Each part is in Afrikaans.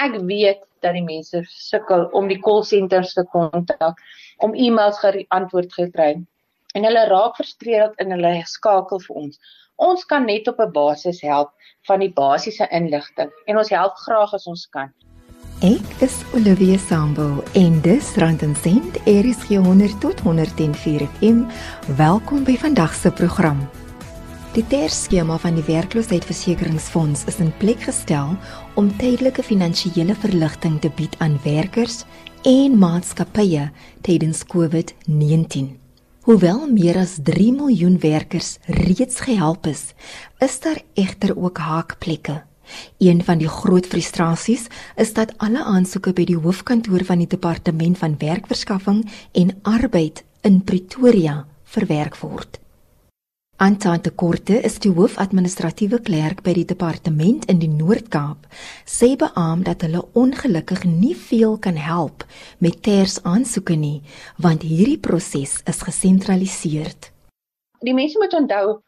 Ek weet dat die mense sukkel om die call centers te kontak, om e-mails geantwoord te kry. En hulle raak frustreerd in hulle skakel vir ons. Ons kan net op 'n basis help van die basiese inligting en ons help graag as ons kan. Ek is Olivia Sambo en dis Rand en Sent RSG 100 tot 104 FM. Welkom by vandag se program. Die terskema van die werkloosheidsversekeringsfonds is in plek gestel om tydelike finansiële verligting te bied aan werkers en maatskappye tydens COVID-19. Hoewel meer as 3 miljoen werkers reeds gehelp is, is daar egter ook haakplekke. Een van die groot frustrasies is dat alle aansoeke by die hoofkantoor van die departement van werkverskaffing en arbeid in Pretoria verwerk word. Anton de Korte is die hoofadministratiewe klerk by die departement in die Noord-Kaap. Sy beamoen dat hulle ongelukkig nie veel kan help met ters aansoeke nie, want hierdie proses is gesentraliseer. Die mense moet onthou,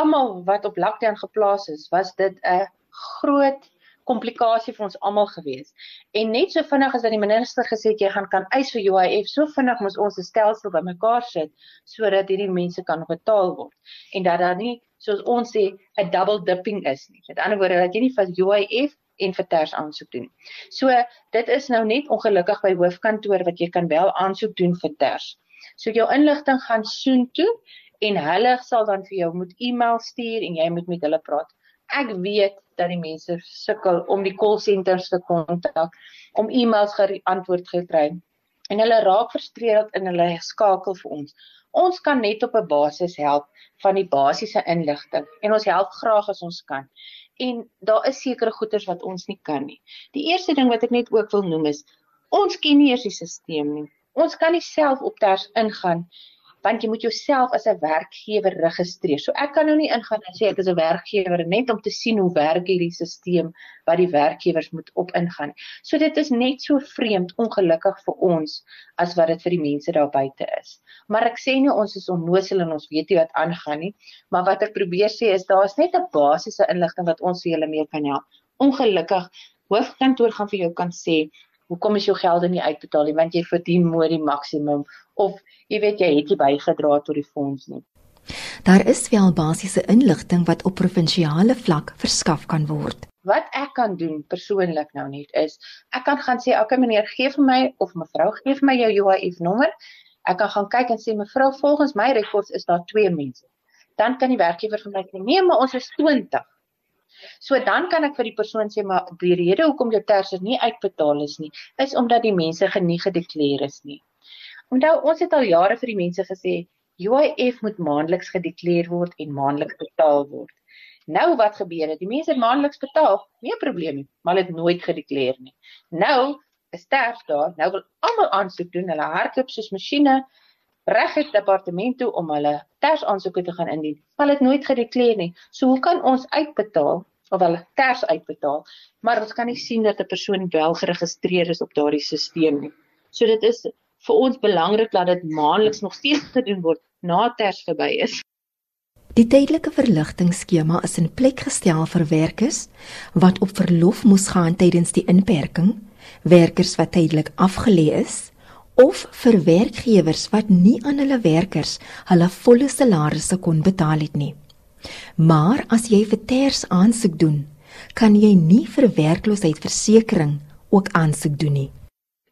almal wat op lockdown geplaas is, was dit 'n groot komplikasie vir ons almal gewees. En net so vinnig as dat die minister gesê het jy gaan kan eis vir UIF, so vinnig moet ons 'n stelsel bymekaar sit sodat hierdie mense kan betaal word en dat daar nie soos ons sê 'n double dipping is nie. Met ander woorde dat jy nie vir UIF en vir ters aansoek doen. So dit is nou net ongelukkig by hoofkantoor wat jy kan wel aansoek doen vir ters. So jou inligting gaan soen toe en hulle sal dan vir jou moet e-mail stuur en jy moet met hulle praat ek weet dat die mense sukkel om die call centers te kontak, om e-mails geantwoord te kry. En hulle raak frustreerd in hulle skakel vir ons. Ons kan net op 'n basis help van die basiese inligting en ons help graag as ons kan. En daar is sekere goeders wat ons nie kan nie. Die eerste ding wat ek net ook wil noem is ons ken nie eers die stelsel nie. Ons kan nie self op ters ingaan want jy moet jouself as 'n werkgewer registreer. So ek kan nou nie ingaan en sê ek is 'n werkgewer net om te sien hoe werk hierdie stelsel wat die werkgewers moet op ingaan. So dit is net so vreemd ongelukkig vir ons as wat dit vir die mense daar buite is. Maar ek sê nie ons is onnosel en ons weet nie wat aangaan nie, maar wat ek probeer sê is daar's net 'n basiese inligting wat ons vir julle mee kan help. Ongelukkig hoofkantoor gaan vir jou kan sê hoekom is jou gelde nie uitbetaal nie want jy verdien mooi die maksimum of jy weet jy het nie bygedra tot die fonds nie. Daar is wel basiese inligting wat op provinsiale vlak verskaf kan word. Wat ek kan doen persoonlik nou net is ek kan gaan sê okay meneer gee vir my of mevrou gee vir my jou UIF nommer. Ek kan gaan kyk en sê mevrou volgens my rekords is daar twee mense. Dan kan die werkgewer vir my sê nee maar ons is 20. So dan kan ek vir die persoon sê maar die rede hoekom jou terse nie uitbetaal is nie, is omdat die mense genie gedeklareer is nie. Onthou ons het al jare vir die mense gesê UIF moet maandeliks gedeklareer word en maandeliks betaal word. Nou wat gebeur het? Die mense het maandeliks betaal, nie 'n probleem nie, maar het nooit gedeklareer nie. Nou is sterf daar, nou wil almal aansoek doen, hulle hardloop soos masjiene reg het departement toe om hulle ters aansoeke te gaan indien, hulle het nooit gedeklareer nie. So hoe kan ons uitbetaal of hulle ters uitbetaal, maar ons kan nie sien dat 'n persoon wel geregistreer is op daardie stelsel nie. So dit is vir ons belangrik dat dit maandeliks nog steeds gedoen word na ters verby is. Die tydelike verligtingskema is in plek gestel vir werkers wat op verlof moes gaan tydens die inperking, werkers wat tydelik afgelê is of vir werkgewers wat nie aan hulle werkers hulle volle salarisse kon betaal het nie. Maar as jy vir ters aansoek doen, kan jy nie vir werkloosheidsversekering ook aansoek doen nie.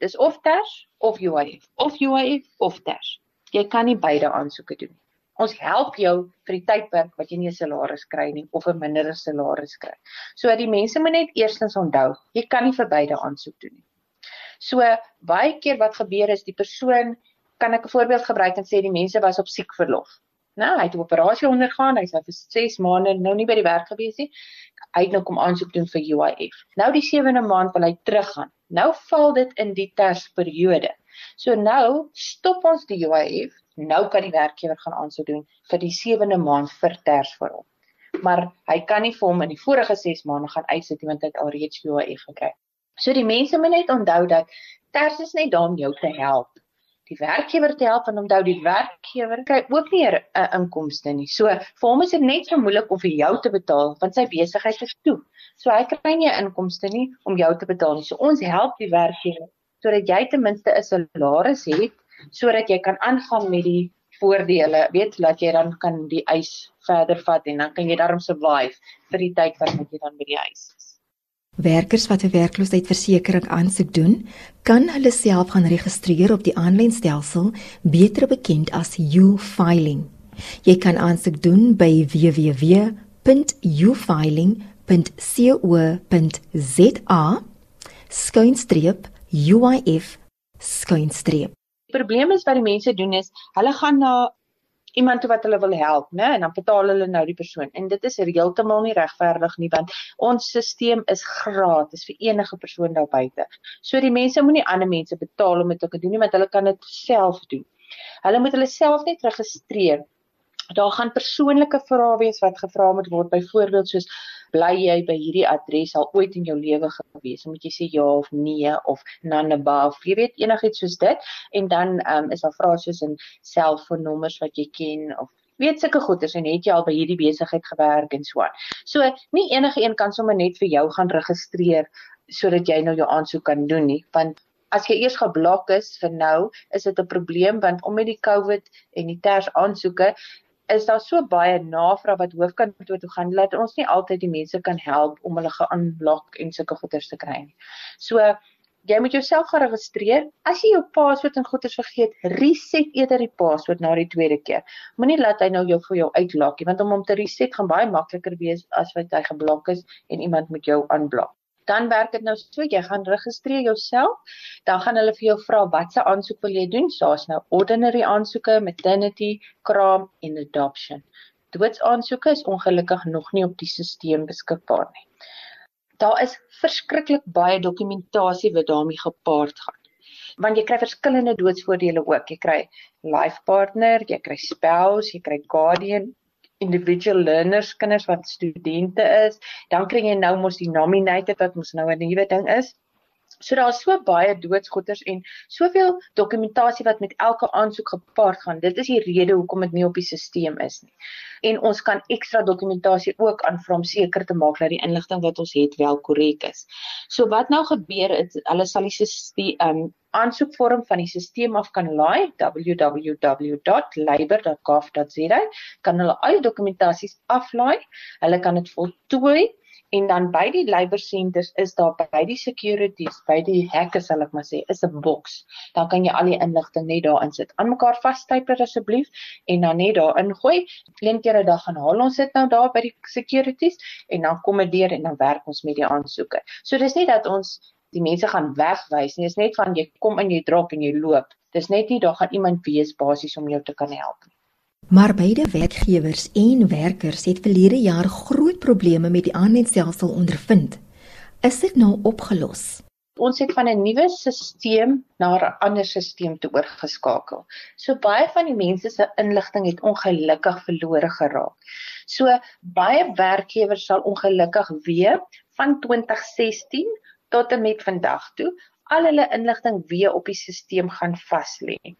Dis of ters of UIF, of UIF of ters. Jy kan nie beide aansoeke doen nie. Ons help jou vir die tydperk wat jy nie 'n salaris kry nie of 'n minder salaris kry. So die mense moet net eerstens onthou, jy kan nie vir beide aansoek doen nie. So baie keer wat gebeur is die persoon kan ek 'n voorbeeld gebruik en sê die mense was op siekverlof. Nou, hy het 'n operasie ondergaan, hy's nou vir 6 maande nou nie by die werk gewees nie. Hy het nou kom aansoek doen vir UIF. Nou die 7de maand wil hy teruggaan. Nou val dit in die tersperiode. So nou stop ons die UIF. Nou kan die werkgewer gaan aansoek doen vir die 7de maand vir ters vir hom. Maar hy kan nie vir hom in die vorige 6 maande gaan uitsit want hy het alreeds UIF gekry. So die mense moet net onthou dat ters is net daar om jou te help. Die werkgewer te help en onthou die werkgewer kry ook nie 'n inkomste nie. So vir hom is dit net so moeilik om vir jou te betaal want sy besigheid is toe. So hy kry nie 'n inkomste nie om jou te betaal nie. So ons help die werkgewer sodat jy ten minste 'n salaris het sodat jy kan aangaan met die voordele, weet dat jy dan kan die eis verder vat en dan kan jy daarom survive vir die tyd wat jy dan by die eis is. Werkers wat 'n werkloosheidsversekering aansoek doen, kan hulle self gaan registreer op die aanlyn stelsel, beter bekend as U-filing. Jy kan aansoek doen by www.ufiling.co.za skuinstreep UIF skuinstreep Die probleem is wat die mense doen is hulle gaan na iemand wat hulle wil help, né, en dan betaal hulle nou die persoon. En dit is heeltemal nie regverdig nie want ons stelsel is gratis vir enige persoon daar buite. So die mense moenie ander mense betaal om dit te doen nie, want hulle kan dit self doen. Hulle moet hulle self net registreer. Daar gaan persoonlike vrae wees wat gevra moet word, byvoorbeeld soos bly jy by hierdie adres al ooit in jou lewe gewees? Moet jy sê ja of nee of nanaba of jy weet enigiets soos dit en dan um, is daar vrae soos in selfoonnommers wat jy ken of weet sulke goeders en het jy al by hierdie besigheid gewerk en so aan. So nie enige een kan sommer net vir jou gaan registreer sodat jy nou jou aansoek kan doen nie want As jy eers geblok is vir nou, is dit 'n probleem want om met die COVID en die ters aansoeke is daar so baie navraag wat hoofkantoor toe gaan dat ons nie altyd die mense kan help om hulle geunlock en sulke goeders te kry nie. So jy moet jouself geregistreer. As jy jou paswoord en goeders vergeet, reset eerder die paswoord na die tweede keer. Moenie laat hy nou jou vir jou uitlok nie, want om hom te reset gaan baie makliker wees as wat hy geblok is en iemand moet jou aanblok dan werk dit nou so jy gaan registreer jouself. Dan gaan hulle vir jou vra watse aansoek wil jy doen? Soos nou ordinary aansoeke maternity kraam en adoption. Doodsaansoeke is ongelukkig nog nie op die stelsel beskikbaar nie. Daar is verskriklik baie dokumentasie wat daarmee gepaard gaan. Want jy kry verskillende doodsvoordele ook. Jy kry life partner jy kry spouse jy kry guardian individual learners kinders wat studente is, dan kry jy nou mos die nominated wat mos nou 'n nuwe ding is. So daar's so baie doodsgoeters en soveel dokumentasie wat met elke aansoek gepaard gaan. Dit is die rede hoekom dit nie op die stelsel is nie. En ons kan ekstra dokumentasie ook aanvra om seker te maak dat die inligting wat ons het wel korrek is. So wat nou gebeur is hulle sal die um aansoekvorm van die stelsel af kan laai www.labor.gov.za kan hulle al die dokumentasies aflaai. Hulle kan dit voltooi en dan by die labor centers is daar by die securities, by die hekke sal ek maar sê, is 'n boks. Dan kan jy al die inligting net daarin sit. Aan mekaar vastyper asseblief en dan net daarin gooi. Een keer 'n dag gaan haal ons dit nou daar by die securities en dan kom dit deur en dan werk ons met die aansoeke. So dis nie dat ons die mense gaan wegwys nie. Dit is net van jy kom in jy drop en jy loop. Dis net nie daar gaan iemand wees basies om jou te kan help nie. Maar beide werkgewers en werkers het verlede jaar groot probleme met die aanlynstelsel ondervind. Is dit nou opgelos? Ons het van 'n nuwe stelsel na 'n ander stelsel toe oorgeskakel. So baie van die mense se inligting het ongelukkig verlore geraak. So baie werkgewers sal ongelukkig weer van 2016 tot en met vandag toe al hulle inligting weer op die stelsel gaan vas lê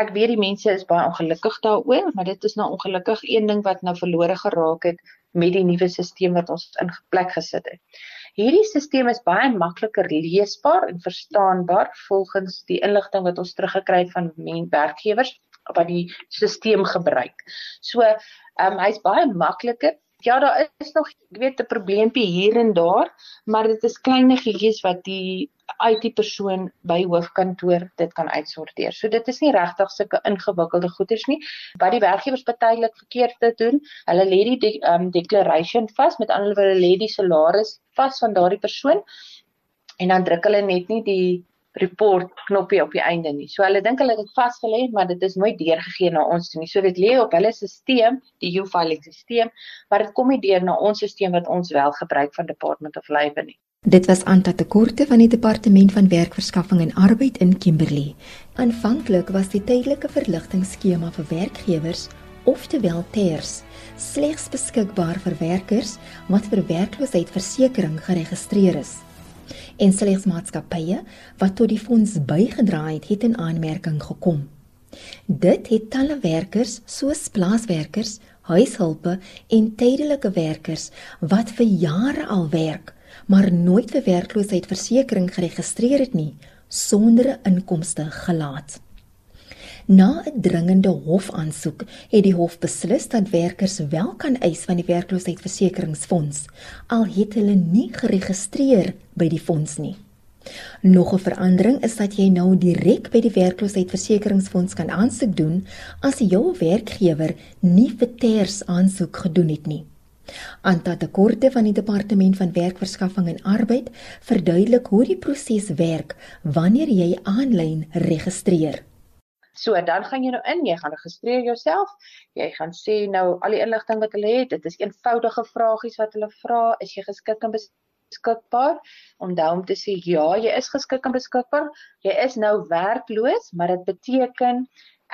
ek weet die mense is baie ongelukkig daaroor, maar dit is nou ongelukkig een ding wat nou verlore geraak het met die nuwe stelsel wat ons in plek gesit het. Hierdie stelsel is baie makliker leesbaar en verstaanbaar volgens die inligting wat ons teruggekry het van men werkgewers wat die stelsel gebruik. So, ehm um, hy's baie makliker Ja, daar is nog, ek weet 'n probleempie hier en daar, maar dit is kleinigheidjies wat die IT-persoon by hoofkantoor dit kan uitsorteer. So dit is nie regtig sulke ingewikkelde goeders nie. Wat die werkgewers partydelik verkeerd te doen, hulle lê die um, declaration vas met ander woorde lê die salaris vas van daardie persoon en dan druk hulle net nie die report knoppie op die einde nie. So hulle dink hulle het dit vasgelê, maar dit is nooit deurgegee na ons toe nie. So dit lê op hulle stelsel, die U-filing stelsel, maar dit kom nie deur na ons stelsel wat ons wel gebruik van Department of Labour nie. Dit was Anta Tekorte van die Departement van Werkverskaffing en Arbeid in Kimberley. Aanvanklik was die tydelike verligtingskema vir werkgewers, oftewel TERS, slegs beskikbaar vir werkers wat vir werkloosheidversekering geregistreer is. En slegs maatskappye wat tot die fonds bygedra het, het in aanmerking gekom. Dit het talle werkers soos plaaswerkers, huishulpe en tydelike werkers wat vir jare al werk, maar nooit vir werkloosheidsversekering geregistreer het nie, sonder inkomste gelaat. Na 'n dringende hofaansoek het die hof beslis dat werkers wel kan eis van die werkloosheidsversekeringsfonds al het hulle nie geregistreer by die fonds nie. Nog 'n verandering is dat jy nou direk by die werkloosheidsversekeringsfonds kan aansoek doen as jou werkgewer nie vir ters aansoek gedoen het nie. Aantal tekorte van die departement van werkverskaffing en arbeid verduidelik hoe die proses werk wanneer jy aanlyn registreer. So dan gaan jy nou in, jy gaan registreer jouself. Jy gaan sê nou al die inligting wat hulle het. Dit is eenvoudige vragies wat hulle vra, is jy geskik en beskikbaar? Onthou om te sê ja, jy is geskik en beskikbaar. Jy is nou werkloos, maar dit beteken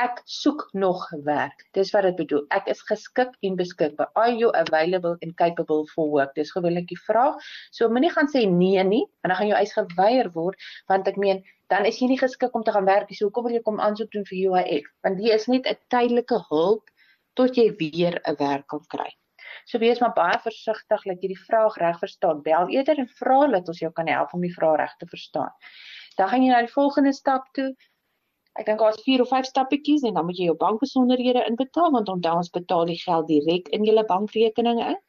ek soek nog werk. Dis wat dit bedoel. Ek is geskik en beskikbaar. Are you available and capable for work? Dis gewoonlik die vraag. So moenie gaan sê nee nie, want dan gaan jou eis geweier word, want ek meen, dan is jy nie geskik om te gaan werk nie. So hoekom wil jy kom aansoek doen vir UIF? Want dit is net 'n tydelike hulp tot jy weer 'n werk kan kry. So wees maar baie versigtig dat jy die vraag reg verstaan. Bel eerder en vra dat ons jou kan help om die vraag reg te verstaan. Dan gaan jy na die volgende stap toe. Ek dink daar's 4 of 5 stappetjies en dan moet jy jou bankbesonderhede inbetaal want onthou ons betaal die geld direk in jou bankrekening in.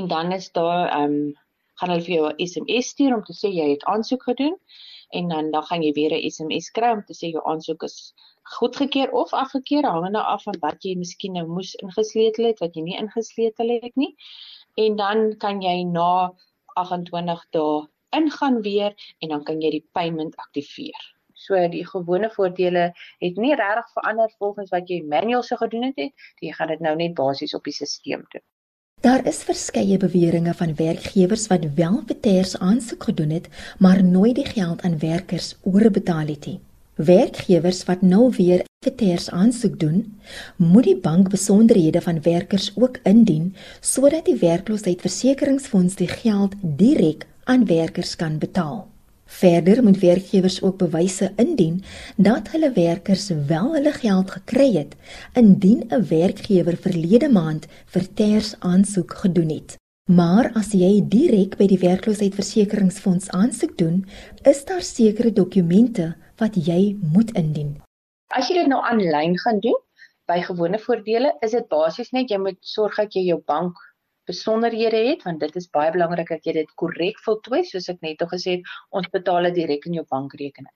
En dan is daar ehm um, gaan hulle vir jou 'n SMS stuur om te sê jy het aansoek gedoen en dan dan gaan jy weer 'n SMS kry om te sê jou aansoek is goedgekeur of afgekeur hangende af van wat jy miskien nou moes ingesleutel het wat jy nie ingesleutel het nie. En dan kan jy na 28 dae ingaan weer en dan kan jy die payment aktiveer. So die gewone voordele het nie regtig verander volgens wat jy manueel sou gedoen het nie. Jy gaan dit nou net basies op die stelsel doen. Daar is verskeie beweringe van werkgewers wat wel beters aansoek gedoen het, maar nooit die geld aan werkers oorbetaal het nie. Werkgewers wat nou weer beters aansoek doen, moet die bankbesonderhede van werkers ook indien sodat die werkloosheidsversekeringsfonds die geld direk aan werkers kan betaal. Verder moet werkgewers ook bewyse indien dat hulle werkers wel hulle geld gekry het indien 'n werkgewer verlede maand vir ters aansoek gedoen het. Maar as jy direk by die werkloosheidsversekeringsfonds aansoek doen, is daar sekere dokumente wat jy moet indien. As jy dit nou aanlyn gaan doen, by gewone voordele, is dit basies net jy moet sorg dat jy jou bank besonderhede het want dit is baie belangrik dat jy dit korrek voltooi soos ek net al gesê het ons betaal dit direk in jou bankrekening.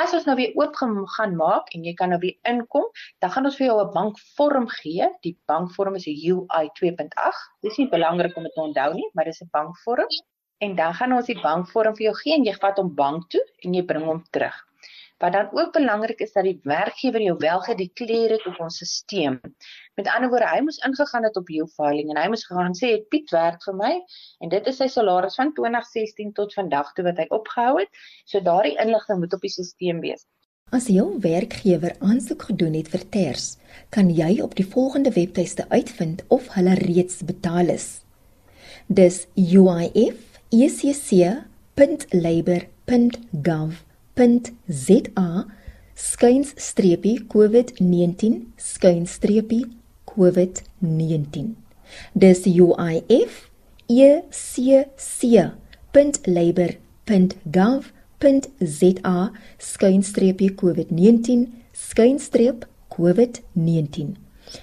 As ons nou weer oop gaan maak en jy kan nou weer inkom, dan gaan ons vir jou 'n bankvorm gee. Die bankvorm is 'n UI 2.8. Dis nie belangrik om dit te onthou nie, maar dis 'n bankvorm. En dan gaan ons die bankvorm vir jou gee en jy vat hom bank toe en jy bring hom terug. Wat dan ook belangrik is dat die werkgewer jou wel gedeklareer het op ons stelsel. Met ander woorde, hy moes ingegaan het op jou filing en hy moes gegaan sê het Piet werk vir my en dit is sy salaris van 2016 tot vandag toe wat hy opgehou het. So daardie inligting moet op die stelsel wees. As jou werkgewer aansoek gedoen het vir TERS, kan jy op die volgende webtuiste uitvind of hulle reeds betaal is. Dis uif.ecc.labor.gov www.za skuins streepie COVID-19 skuins streepie COVID-19. Dis UIF ecc.labor.gov.za skuins streepie COVID-19 skuins streep COVID-19.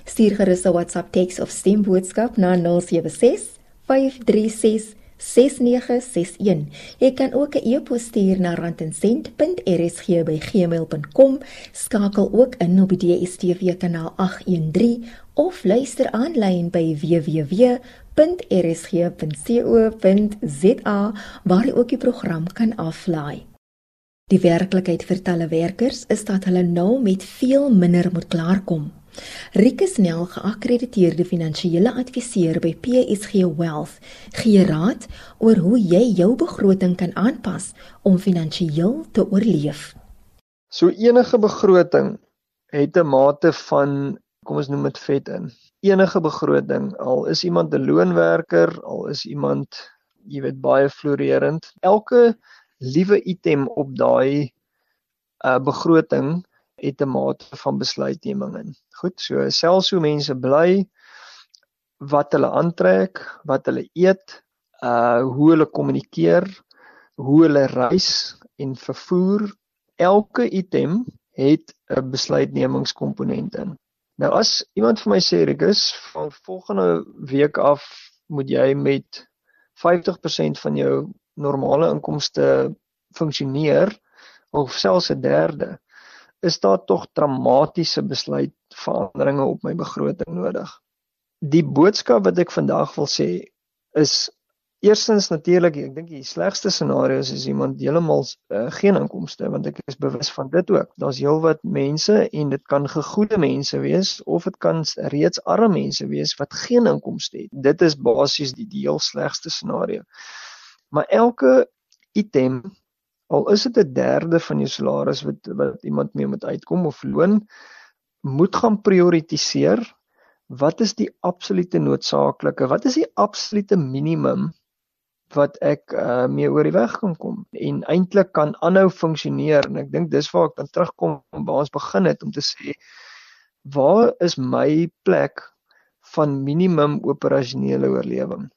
Stuur gerus 'n WhatsApp teks of stemboodskap na 076 536 6961. Jy kan ook 'n e-pos stuur na randencent.rsg@gmail.com. Skakel ook in op die DSTV kanaal 813 of luister aanlyn by www.rsg.co.za waar jy ook die program kan aflaai. Die werklikheid vir talle werkers is dat hulle nou met veel minder moet klaarkom. Rieke Snell, geakkrediteerde finansiële adviseur by PSG Wealth, gee raad oor hoe jy jou begroting kan aanpas om finansiëel te oorleef. So enige begroting het 'n mate van kom ons noem dit vet in. Enige begroting, al is iemand 'n loonwerker, al is iemand jy weet baie floreerend. Elke liewe item op daai uh begroting het 'n mate van besluitneming in. Goed, so selfs hoe mense bly, wat hulle aantrek, wat hulle eet, uh hoe hulle kommunikeer, hoe hulle reis en vervoer, elke item het 'n besluitnemingskomponent in. Nou as iemand vir my sê Rikus, van volgende week af moet jy met 50% van jou normale inkomste funksioneer of selfs 'n derde, is daar tog dramatiese besluitveranderinge op my begroting nodig. Die boodskap wat ek vandag wil sê is eerstens natuurlik, ek dink die slegste scenario is as iemand heeltemal uh, geen inkomste want ek is bewus van dit ook. Daar's heelwat mense en dit kan gegoede mense wees of dit kan reeds arme mense wees wat geen inkomste het. Dit is basies die heel slegste scenario. Maar elke item al is dit 'n derde van jou salaris wat wat iemand mee moet uitkom of loon moet gaan prioritiseer wat is die absolute noodsaaklike wat is die absolute minimum wat ek uh, mee oor die weg kan kom en eintlik kan aanhou funksioneer? En ek dink dis waar ek dan terugkom waar ons begin het om te sê waar is my plek van minimum operasionele oorlewing?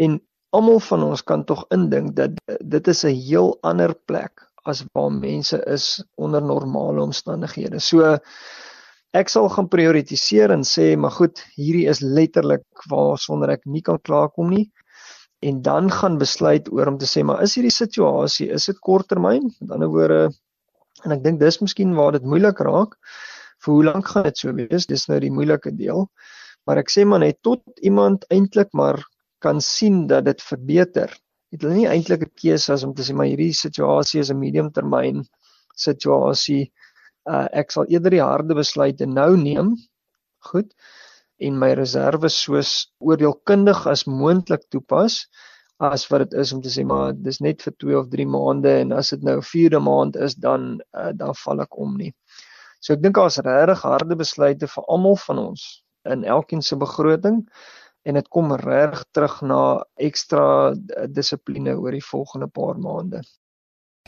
En almal van ons kan tog indink dat dit is 'n heel ander plek as waar mense is onder normale omstandighede. So ek sal gaan prioritiseer en sê, maar goed, hierdie is letterlik waar sonder ek nie kan klaarkom nie en dan gaan besluit oor om te sê, maar is hierdie situasie, is dit korttermyn? Met ander woorde en ek dink dis miskien waar dit moeilik raak. Vir hoe lank gaan dit so wees? Dis nou die moeilike deel. Maar ek sê maar net tot iemand eintlik maar kan sien dat dit verbeter. Het hulle nie eintlik 'n keuse as om te sê maar hierdie situasie is 'n mediumtermyn situasie. Uh ek sal eerder die harde besluite nou neem. Goed. En my reserve soos oordeelkundig as moontlik toepas as wat dit is om te sê maar dis net vir 2 of 3 maande en as dit nou 4de maand is dan uh, dan val ek om nie. So ek dink daar's regtig harde besluite vir almal van ons in elkeen se begroting en dit kom reg terug na ekstra dissipline oor die volgende paar maande.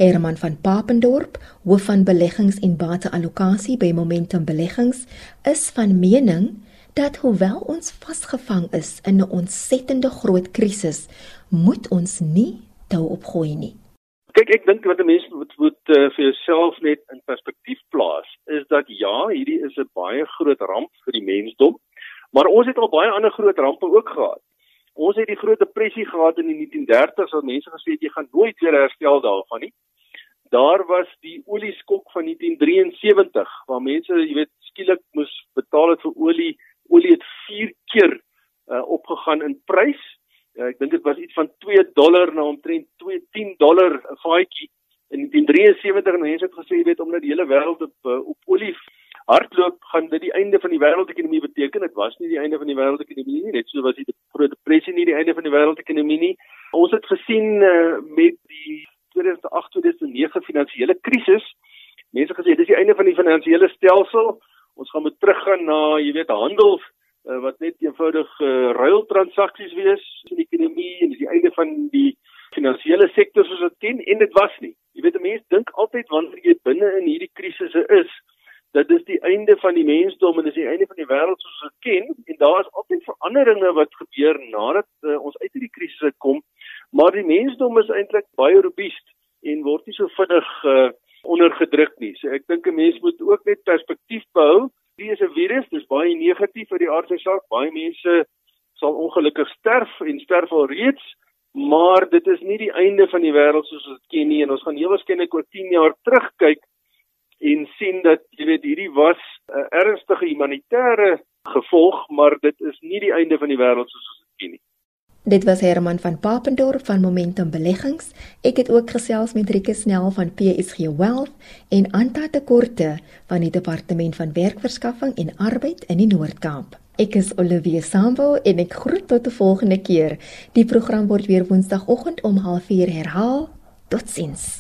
Herman van Papendorp, hoof van beleggings en bateallokasie by Momentum Beleggings, is van mening dat hoewel ons vasgevang is in 'n ontsettende groot krisis, moet ons nie tou opgooi nie. Kyk, ek dink wat 'n mens moet moet uh, vir jouself net in perspektief plaas, is dat ja, hierdie is 'n baie groot ramp vir die mensdom. Maar ons het al baie ander groot rampe ook gehad. Ons het die groot depressie gehad in die 1930s waar mense gesê het jy gaan nooit weer herstel daarvan nie. Daar was die olieskok van 1973 waar mense, jy weet, skielik moes betaal het vir olie. Olie het 4 keer uh, opgegaan in prys. Uh, ek dink dit was iets van 2 dollar na omtrent 210 dollar 'n vaatjie in 1973 en mense het gesê jy weet omdat die hele wêreld op uh, op olie hardloop gaan dit die einde van die wêreldekonomie beteken. Dit was nie die einde van die wêreldekonomie nie, net so was die groot depressie nie die einde van die wêreldekonomie nie. Ons het gesien uh, met die 2008-2009 finansiële krisis, mense gesê dis die einde van die finansiële stelsel. Ons gaan moet teruggaan na, jy weet, handel uh, wat net eenvoudig uh, ruiltransaksies wees in die ekonomie en dis die einde van die finansiële sektor soos dit ken en dit was nie. Jy weet, mense dink altyd wanneer jy binne in hierdie krisisse is, dat dis die einde van die mensdom en dis die einde van die wêreld soos ons dit ken. En daar is altyd veranderinge wat gebeur nadat uh, ons uit hierdie krisis kom maar die mensdom is eintlik baie robuust en word nie so vinnig uh, ondergedruk nie. So ek dink 'n mens moet ook net perspektief behou. Hier is 'n virus dis baie negatief vir die aardse saak baie mense sal ongelukkig sterf en sterf al reeds maar dit is nie die einde van die wêreld soos ons dit ken nie. En ons gaan heel waarskynlik oor 10 jaar terugkyk en sien dat jy weet hierdie was 'n ernstige humanitêre gevolg, maar dit is nie die einde van die wêreld soos ons dit ken nie. Dit was Herman van Papendorp van Momentum Beleggings. Ek het ook gesels met Rieke Snell van PSG Wealth en Anta Tekorte van die Departement van Werkverskaffing en Arbeid in die Noord-Kaap. Ek is Olivia Sambo en ek groet tot 'n volgende keer. Die program word weer Woensdagoggend om 04:30 herhaal. Totsiens.